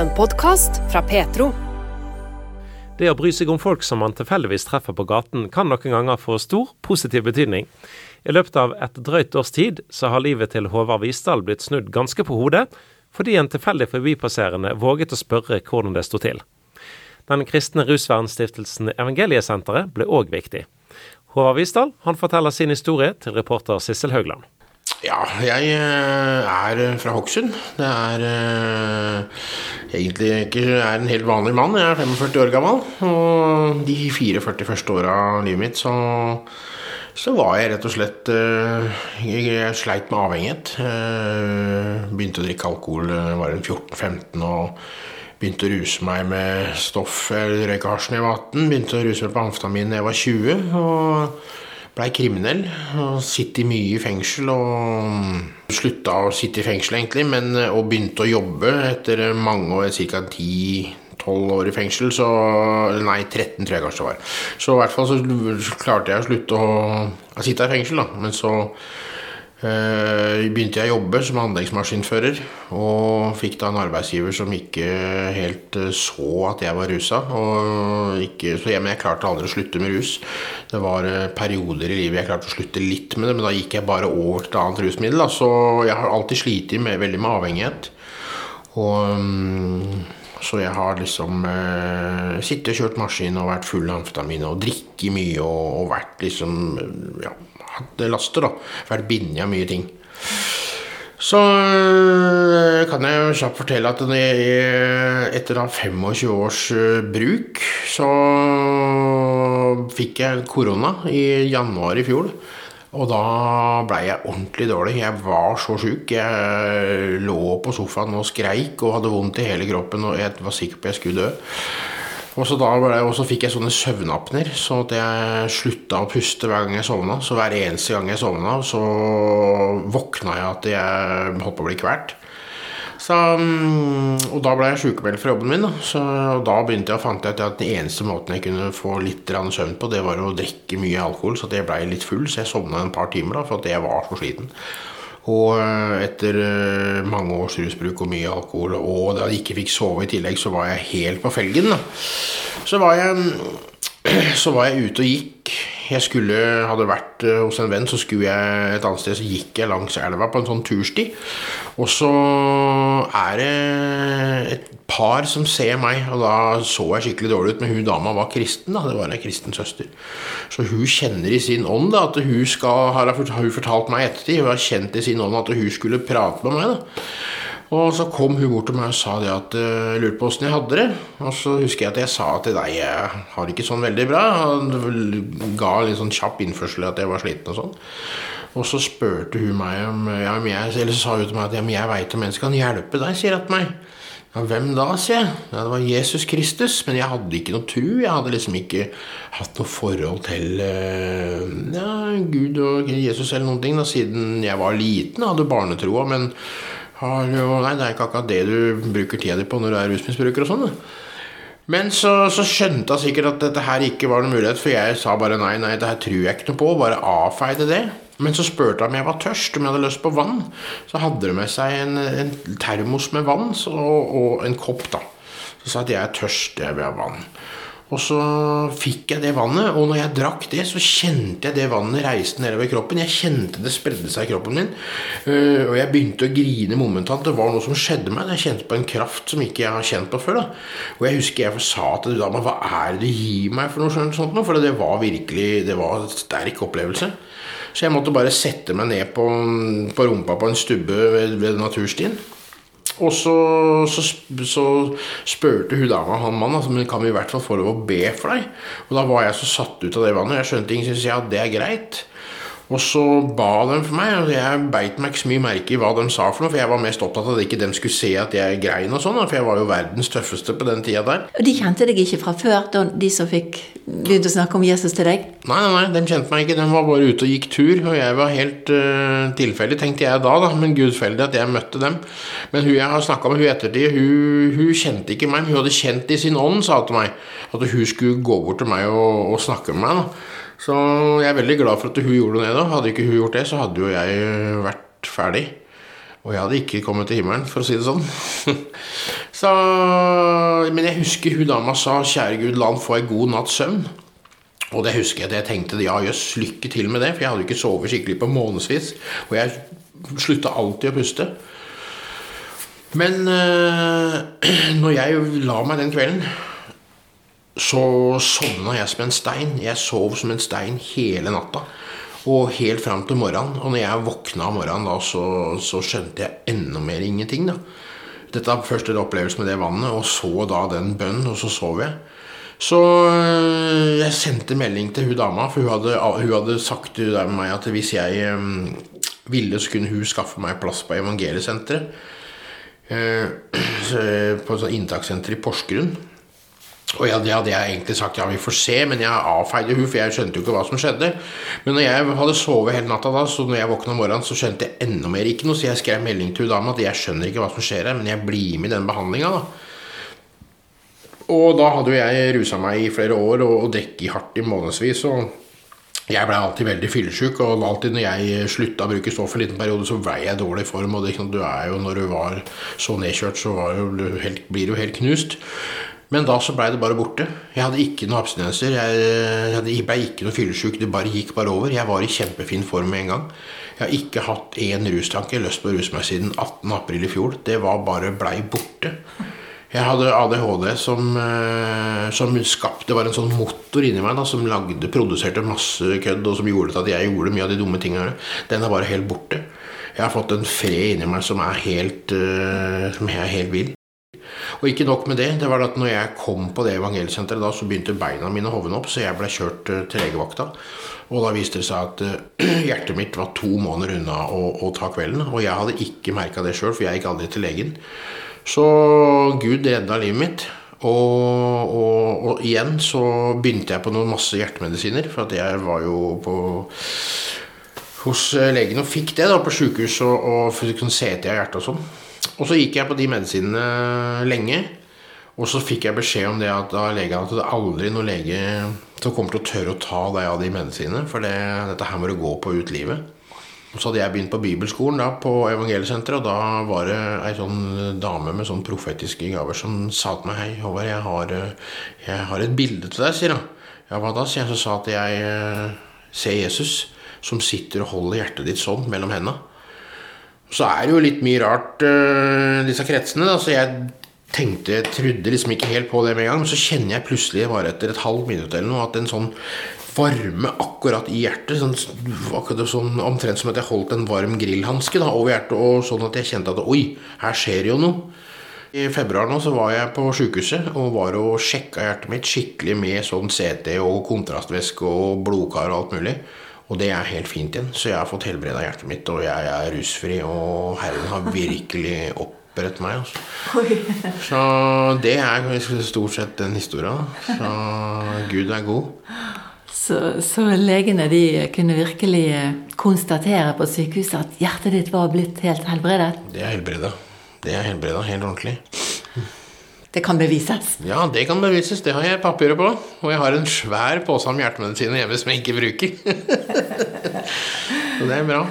En podkast fra Petro. Det å bry seg om folk som man tilfeldigvis treffer på gaten, kan noen ganger få stor positiv betydning. I løpet av et drøyt års tid så har livet til Håvard Visdal blitt snudd ganske på hodet, fordi en tilfeldig forbipasserende våget å spørre hvordan det sto til. Den kristne rusvernstiftelsen Evangeliesenteret ble òg viktig. Håvard Visdal han forteller sin historie til reporter Sissel Haugland. Ja, jeg eh, er fra Hokksund. Det er uh, egentlig ikke er en helt vanlig mann. Jeg er 45 år gammel. Og de 44 første åra av livet mitt så, så, var jeg rett og slett uh, jeg, sleit med avhengighet. Uh, begynte å drikke alkohol da jeg var 14-15 og begynte å ruse meg med stoff. Jeg røyka hasj da jeg var 18. Begynte å ruse meg på amfetamin da jeg var 20. og blei kriminell og Sittet mye i fengsel. Og slutta å sitte i fengsel, egentlig, men, og begynte å jobbe etter mange år, ca. 10-12 år i fengsel. Så Nei, 13 tror jeg kanskje det var. Så i hvert fall så klarte jeg å slutte å, å sitte i fengsel, da. Men så begynte jeg å jobbe som anleggsmaskinfører, og fikk da en arbeidsgiver som ikke helt uh, så at jeg var rusa. Ikke, så jeg, men jeg klarte aldri å slutte med rus. Det var uh, perioder i livet jeg klarte å slutte litt med det, men da gikk jeg bare over til et annet rusmiddel. Da. Så jeg har alltid slitt med, veldig med avhengighet. Og um, så jeg har liksom eh, sittet og kjørt maskin og vært full av amfetamin og drikket mye og, og vært liksom ja, laster, da. For det binder jeg mye ting. Så øh, kan jeg kjapt fortelle at etter 25 års øh, bruk, så fikk jeg korona i januar i fjor. Og da blei jeg ordentlig dårlig. Jeg var så sjuk. Jeg lå på sofaen og skreik og hadde vondt i hele kroppen og jeg var sikker på at jeg skulle dø. Og så, ble, og så fikk jeg sånne søvnapner, så at jeg slutta å puste hver gang jeg sovna. Så hver eneste gang jeg sovna, så våkna jeg at jeg holdt på å bli kvalt. Mm, og da ble jeg sykemeldt fra jobben min. Da. Så, da begynte jeg å fant ut at den eneste måten jeg kunne få litt søvn på, det var å drikke mye alkohol. Så jeg blei litt full, så jeg sovna en par timer da, for at jeg var så sliten. Og eh, etter eh, mange års rusbruk og mye alkohol, og da jeg ikke fikk sove i tillegg, så var jeg helt på felgen. Så var jeg, så var jeg ute og gikk. Jeg skulle, hadde vært eh, hos en venn, så skulle jeg et annet sted, så gikk jeg langs elva på en sånn tursti. Og så er det et par som ser meg, og da så jeg skikkelig dårlig ut. Men hun dama var kristen, da. Det var ei kristen søster. Så hun kjenner i sin ånd da, at hun skal, har hun fortalt meg ettertid, hun har kjent i sin ånd at hun skulle prate med meg. da. Og så kom hun bort til meg og sa det at uh, lurte på åssen jeg hadde det. Og så husker jeg at jeg sa til deg jeg har det ikke sånn veldig bra. Og ga litt sånn kjapp innførsel at jeg var sliten og sånn. Og så spurte hun meg om ja, jeg, Eller så sa hun til meg at ja, jeg veit om en som kan hjelpe deg, sier hun til meg. Ja, Hvem da, sier jeg. Ja, Det var Jesus Kristus. Men jeg hadde ikke noe tro. Jeg hadde liksom ikke hatt noe forhold til uh, ja, Gud og Jesus eller noen ting da, siden jeg var liten. Jeg hadde barnetroa, men har jo, nei, det er ikke akkurat det du bruker tida di på når du er rusmisbruker og sånn. Men så, så, skjønte jeg sikkert at dette her ikke var noen mulighet, for jeg sa bare nei, nei, det her tror jeg ikke noe på. Bare avfeide det. Men så spurte jeg om jeg var tørst, om jeg hadde lyst på vann. Så hadde de med seg en, en termos med vann så, og en kopp, da. Så sa jeg at jeg er tørst, jeg vil ha vann. Og så fikk jeg det vannet, og når jeg drakk det, så kjente jeg det vannet reiste nedover kroppen. Jeg kjente det spredde seg i kroppen min. Uh, og jeg begynte å grine momentant. Det var noe som skjedde meg. Jeg kjente på en kraft som ikke jeg har kjent på før. da. Og jeg husker jeg sa til dama hva er det du gir meg for noe sånt? For det var virkelig det var en sterk opplevelse. Så jeg måtte bare sette meg ned på, på rumpa på en stubbe ved, ved naturstien. Og så, så, så spurte hun dama han mannen altså, men kan vi i hvert fall få lov å be for deg. Og da var jeg så satt ut av det vannet. Jeg skjønte ingenting. Så ja, det er greit. Og så ba de for meg, og jeg beit meg ikke så mye merke i hva de sa for noe, for jeg var mest opptatt av at ikke de skulle se at jeg grein og sånn, for jeg var jo verdens tøffeste på den tida der. Og de kjente deg ikke fra før, de som fikk begynt å snakke om Jesus til deg? Nei, nei, nei, de kjente meg ikke, de var bare ute og gikk tur, og jeg var helt uh, tilfeldig, tenkte jeg da, da, men gudfeldig at jeg møtte dem. Men hun jeg har snakka med, hun ettertid, hun, hun, kjente ikke meg, hun hadde kjent i sin ånd, sa til meg, at hun skulle gå bort til meg og, og snakke med meg. da. Så jeg er veldig glad for at hun gjorde det. da. Hadde ikke hun gjort det, så hadde jo jeg vært ferdig. Og jeg hadde ikke kommet til himmelen, for å si det sånn. Så, men jeg husker hun dama sa 'Kjære Gud, la han få ei god natts søvn'. Og det husker jeg. Jeg tenkte ja, jøss, lykke til med det. For jeg hadde jo ikke sovet skikkelig på månedsvis. Og jeg slutta alltid å puste. Men øh, når jeg la meg den kvelden, så sovna jeg som en stein. Jeg sov som en stein hele natta. Og helt fram til morgenen. Og når jeg våkna om morgenen, da, så, så skjønte jeg enda mer ingenting. da. Dette var først en opplevelse med det vannet, og så da den bønnen, og så sov jeg. Så øh, jeg sendte melding til hun dama, for hun hadde, hun hadde sagt til meg at hvis jeg øh, ville, så kunne hun skaffe meg plass på evangeliesenteret. Øh, på et inntakssenter i Porsgrunn. Og ja, det hadde jeg egentlig sagt ja, vi får se, men jeg avfeide hun, for jeg skjønte jo ikke hva som skjedde. Men når jeg hadde sovet hele natta da, så når jeg våkna om morgenen, så skjønte jeg enda mer ikke noe, så jeg skrev melding til hun dama at jeg skjønner ikke hva som skjer her, men jeg blir med i den behandlinga, da. Og da hadde jo jeg rusa meg i flere år og, og drukket hardt i månedsvis. Og jeg blei alltid veldig fyllesyk, og alltid når jeg slutta å bruke stoff en liten periode, så blei jeg i dårlig form. Og det, du er jo, når du var så nedkjørt, så du helt, blir du helt knust. Men da så blei det bare borte. Jeg hadde ikke noen abstinenser. Jeg, jeg blei ikke noe fyllesyk. Det bare gikk bare over. Jeg var i kjempefin form med en gang. Jeg har ikke hatt én rustanke, lyst på å ruse meg siden 18. april i fjor. Det var bare blei borte. Jeg hadde ADHD som, som skapte Det en sånn motor inni meg da, som lagde, produserte masse kødd, og som gjorde at jeg gjorde mye av de dumme tingene. Den er bare helt borte. Jeg har fått en fred inni meg som er helt, som er helt vill. Og ikke nok med det. det var at når jeg kom på det evangelsenteret, da, så begynte beina mine å hovne opp, så jeg ble kjørt til legevakta. Og da viste det seg at hjertet mitt var to måneder unna å, å ta kvelden. Og jeg hadde ikke merka det sjøl, for jeg gikk aldri til legen. Så Gud redda livet mitt. Og, og, og, igjen så begynte jeg på noen masse hjertemedisiner, for at jeg var jo på hos legen og fikk det da på sjukehus og, og kunne se av hjertet og sånn. Og så gikk jeg på de medisinene lenge. Og så fikk jeg beskjed om det at av legen at det er aldri noen lege som kommer til å tørre å ta deg av de medisinene, for det, dette her må du gå på ut livet. Og så hadde jeg begynt på bibelskolen da, på evangeliesenteret, og da var det ei sånn dame med sånn profetiske gaver som sa til meg Hei, Håvard, jeg har, jeg har et bilde til deg, sier hun. Ja, hva da? sier jeg. Så sa at jeg ser Jesus som sitter og holder hjertet ditt sånn mellom hendene. Så er det jo litt mye rart, disse kretsene. da, så jeg tenkte, jeg trodde liksom ikke helt på det med en gang, men så kjenner jeg plutselig bare etter et halvt minutt eller noe at en sånn varme akkurat i hjertet. Sånn, akkurat sånn, omtrent som at jeg holdt en varm grillhanske over hjertet. Og sånn at jeg kjente at oi, her skjer jo noe. I februar nå så var jeg på sjukehuset og var og sjekka hjertet mitt skikkelig med sånn CT og kontrastvæske og blodkar og alt mulig. Og det er helt fint igjen. Så jeg har fått helbreda hjertet mitt, og jeg er rusfri. Og Herren har virkelig opprettet meg. Altså. Så det er stort sett den historien. Så Gud er god. Så, så, legene de kunne virkelig konstatere på sykehuset at hjertet ditt var blitt helt helbredet? Det er helbreda. Det er helbreda helt ordentlig. Det kan bevises? Ja, det kan bevises. Det har jeg papirer på. Og jeg har en svær pose med hjertemedisiner hjemme som jeg ikke bruker. så det er bra.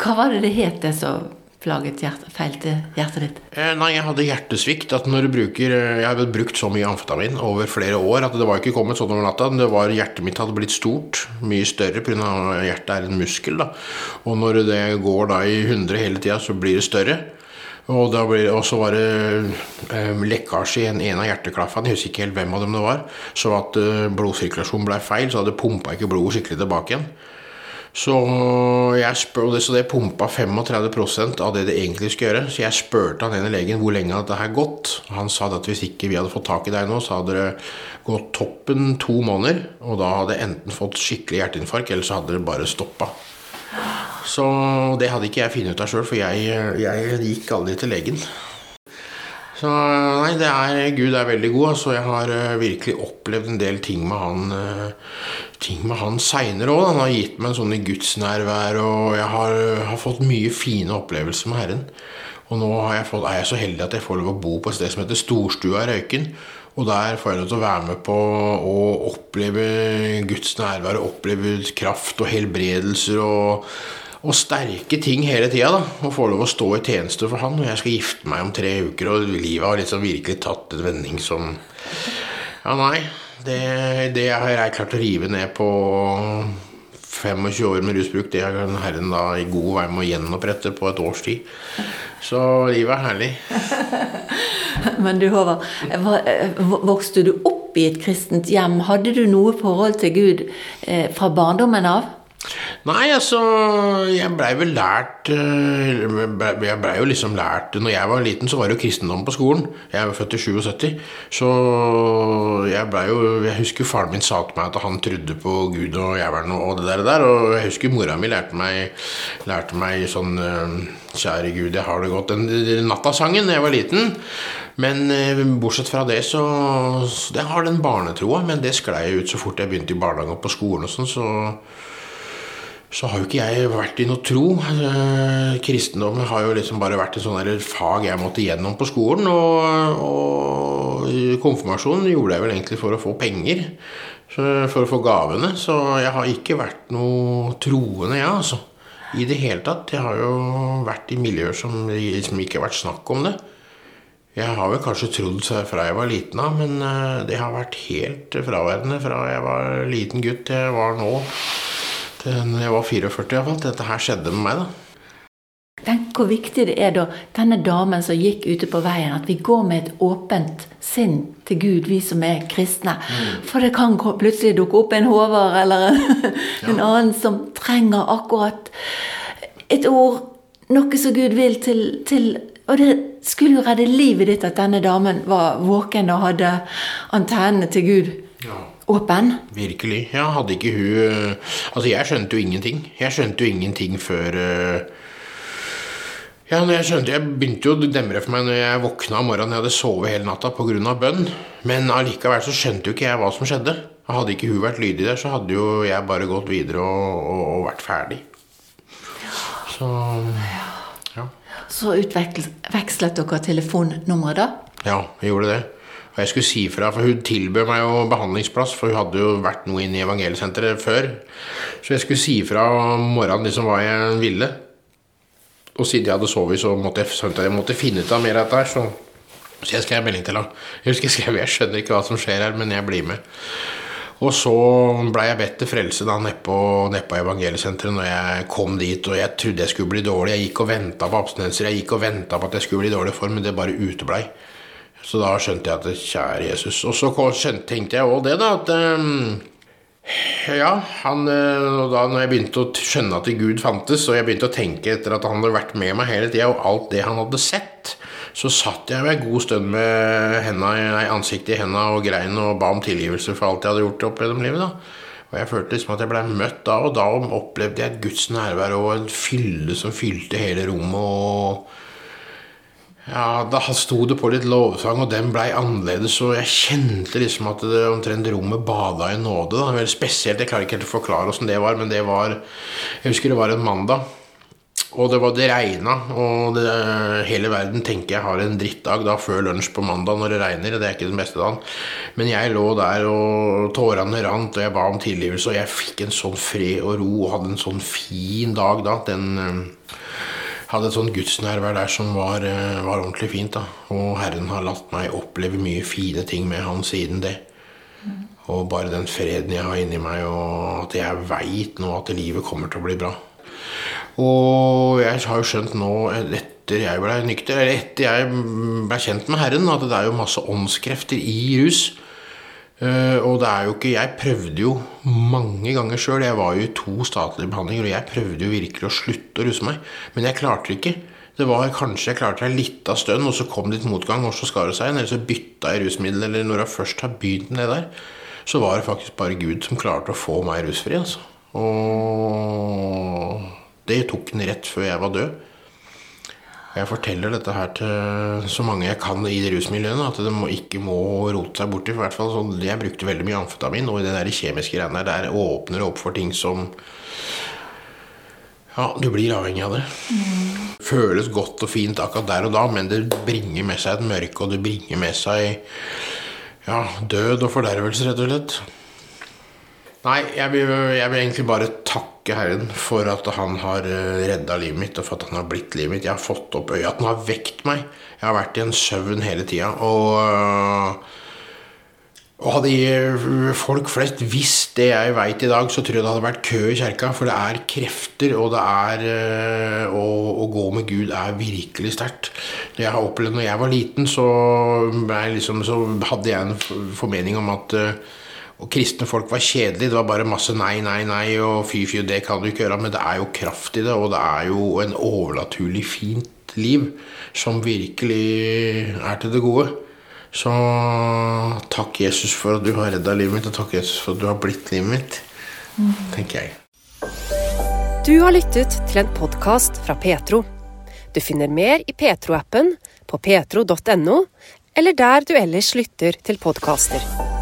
Hva var det det het, det som plaget hjerte, feilte hjertet ditt? Eh, nei, jeg hadde hjertesvikt. At når du bruker Jeg hadde brukt så mye amfetamin over flere år at det var ikke kommet sånn over natta. Det var, hjertet mitt hadde blitt stort. Mye større pga. hjertet er en muskel. da. Og når det går da i 100 hele tida, så blir det større. Og så var det eh, lekkasje i en, en av hjerteklaffene, jeg husker ikke helt hvem av dem det var. Så at eh, blodsirkulasjonen ble feil, så hadde pumpa ikke blodet skikkelig tilbake igjen. Så, spør, så det pumpa 35% av det det egentlig skulle gjøre. Så jeg spurte han ene legen hvor lenge dette her gått. Han sa at hvis ikke vi hadde fått tak i deg nå, så hadde det gått toppen to måneder. Og da hadde jeg enten fått skikkelig hjerteinfarkt, eller så hadde det bare stoppa. Så det hadde ikke jeg funnet ut av sjøl, for jeg, jeg, gikk aldri til legen. Så nei, det er, Gud er veldig god. Altså, jeg har virkelig opplevd en del ting med han ting med han seinere òg. Han har gitt meg en sånn gudsnærvær, og jeg har, har, fått mye fine opplevelser med Herren. Og nå jeg fått, er jeg så heldig at jeg får lov å bo på et sted som heter Storstua Røyken. Og der får jeg lov til å være med på å oppleve Guds nærvær, oppleve kraft og helbredelser og og sterke ting hele tida. Og få lov å stå i tjeneste for han. Og jeg skal gifte meg om tre uker, og livet har liksom virkelig tatt en vending som Ja, nei. Det, det har jeg klart å rive ned på 25 år med rusbruk. Det har Herren da i god vei med å gjenopprette på et års tid. Så livet er herlig. Men du Håvard, eh, vokste du opp i et kristent hjem? Hadde du noe forhold til Gud eh, fra barndommen av? Nei, altså Jeg blei vel lært eh, Jeg blei jo liksom lært Når jeg var liten, så var det jo kristendom på skolen. Jeg er født i 77, så jeg blei jo Jeg husker faren min sa til meg at han trodde på Gud og jævelen og det der, og jeg husker mora mi lærte meg, lærte meg sånn eh, Kjære Gud, jeg har det godt. Den nattasangen da jeg var liten. Men eh, bortsett fra det, så så Jeg har den barnetroa, men det sklei ut så fort jeg begynte i barnehagen og på skolen og sånn, så så har jo ikke jeg vært i noe tro. Eh, Kristendommen har jo liksom bare vært et sånn fag jeg måtte gjennom på skolen. Og, og konfirmasjonen gjorde jeg vel egentlig for å få penger. For å få gavene. Så jeg har ikke vært noe troende, jeg, altså. I det hele tatt. Jeg har jo vært i miljøer som liksom ikke har vært snakk om det. Jeg har vel kanskje trodd fra jeg var liten av, men eh, det har vært helt fraværende fra jeg var liten gutt til jeg var nå. Til når jeg var 44 iallfall. Dette her skjedde med meg, da. Tenk hvor viktig det er da, denne damen som gikk ute på veien, at vi går med et åpent sinn til Gud, vi som er kristne. For det kan plutselig dukke opp en Håvard eller en, en annen som trenger akkurat et ord, noe som Gud vil til, til Og det skulle jo redde livet ditt at denne damen var våken og hadde antennene til Gud åpen. Virkelig. Ja, hadde ikke hun Altså, jeg skjønte jo ingenting. Jeg skjønte jo ingenting før eh, Ja, når jeg skjønte Jeg begynte jo å demre for meg når jeg våkna om morgenen. Jeg hadde sovet hele natta pga. bønn. Men allikevel så skjønte jo ikke jeg hva som skjedde. Hadde ikke hun vært lydig der, så hadde jo jeg bare gått videre og, og, og vært ferdig. Så ja. Så utvekslet dere telefonnummeret, da? Ja, vi gjorde det. Og jeg skulle si fra, for hun tilbød meg jo behandlingsplass, for hun hadde jo vært noe inne i evangeliesenteret før. Så jeg skulle si fra om morgenen liksom hva jeg ville. Og siden jeg hadde sovet, så måtte jeg, jeg, måtte finne ut av mer av dette her, så, så jeg skrev melding til ham. Jeg husker jeg skrev jeg skjønner ikke hva som skjer her, men jeg blir med. Og så blei jeg bedt til frelse da nedpå ned evangeliesenteret når jeg kom dit, og jeg trodde jeg skulle bli dårlig. Jeg gikk og venta på abstinenser, jeg gikk og venta på at jeg skulle bli i dårlig form, men det bare uteblei. Så da skjønte jeg at kjære Jesus. Og så skjønte, tenkte jeg òg det, da, at um, ja, han, eh, og da når jeg begynte å skjønne at Gud fantes, og jeg begynte å tenke etter at han hadde vært med meg hele tida, og alt det han hadde sett, så satt jeg med en god stund med henne, nei, ansiktet i henda og grein og ba om tilgivelse for alt jeg hadde gjort opp gjennom livet. da. Og jeg følte liksom at jeg blei møtt da, og da opplevde jeg et Guds nærvær og en fylle som fylte hele rommet. og ja, Da sto det på litt lovsang, og den blei annerledes. Og jeg kjente liksom at det omtrent rommet bada i nåde. da, Veldig spesielt. Jeg klarer ikke helt å forklare åssen det var, men det var Jeg husker det var en mandag. Og det var det regna, og det, hele verden tenker jeg har en drittdag da før lunsj på mandag når det regner. Det er ikke den beste dagen. Men jeg lå der, og tårene rant, og jeg ba om tilgivelse, og jeg fikk en sånn fred og ro og hadde en sånn fin dag da. Den hadde et sånt gudsnærvær der som var, eh, var ordentlig fint. da. Og Herren har latt meg oppleve mye fine ting med Han siden det. Og bare den freden jeg har inni meg, og at jeg veit nå at livet kommer til å bli bra. Og jeg har jo skjønt nå, etter jeg ble nykter, eller etter jeg ble kjent med Herren, at det er jo masse åndskrefter i rus. Eh, og det er jo ikke Jeg prøvde jo mange ganger sjøl. Jeg var jo i to statlige behandlinger, og jeg prøvde jo virkelig å slutte å ruse meg. Men jeg klarte det ikke. Det var Kanskje jeg klarte litt av stund, og så kom det litt motgang, og så skar det seg igjen. Eller så bytta jeg rusmiddel, eller når jeg først har begynt med det der, så var det faktisk bare Gud som klarte å få meg rusfri. altså. Og det tok den rett før jeg var død. Jeg forteller dette her til så mange jeg kan i rusmiljøene, at det må, ikke må rote seg borti. For hvert fall så Jeg brukte veldig mye amfetamin, og i det der kjemiske greiene der, der åpner det opp for ting som Ja, du blir avhengig av det. Føles godt og fint akkurat der og da, men det bringer med seg et mørke, og det bringer med seg ja, død og fordervelse, rett og slett. Nei, jeg vil, jeg vil egentlig bare takke takke Herren for at han har redda livet mitt, og for at han har blitt livet mitt. Jeg har fått opp øya, at han har vekt meg. Jeg har vært i en søvn hele tida. Og, og hadde folk flest visst det jeg veit i dag, så tror jeg det hadde vært kø i kjerka. For det er krefter, og det er å, å gå med Gud er virkelig sterkt. Jeg har opplevd når jeg var liten, så, liksom, så hadde jeg en formening om at og kristne folk var kjedelige. Det var bare masse nei, nei, nei og fy, fy, det kan du ikke gjøre. Men det er jo kraft i det, og det er jo en overnaturlig fint liv som virkelig er til det gode. Så takk, Jesus, for at du har redda livet mitt, og takk, Jesus, for at du har blitt livet mitt, tenker jeg. Du har lyttet til en podkast fra Petro. Du finner mer i Petro-appen, på petro.no, eller der du ellers lytter til podkaster.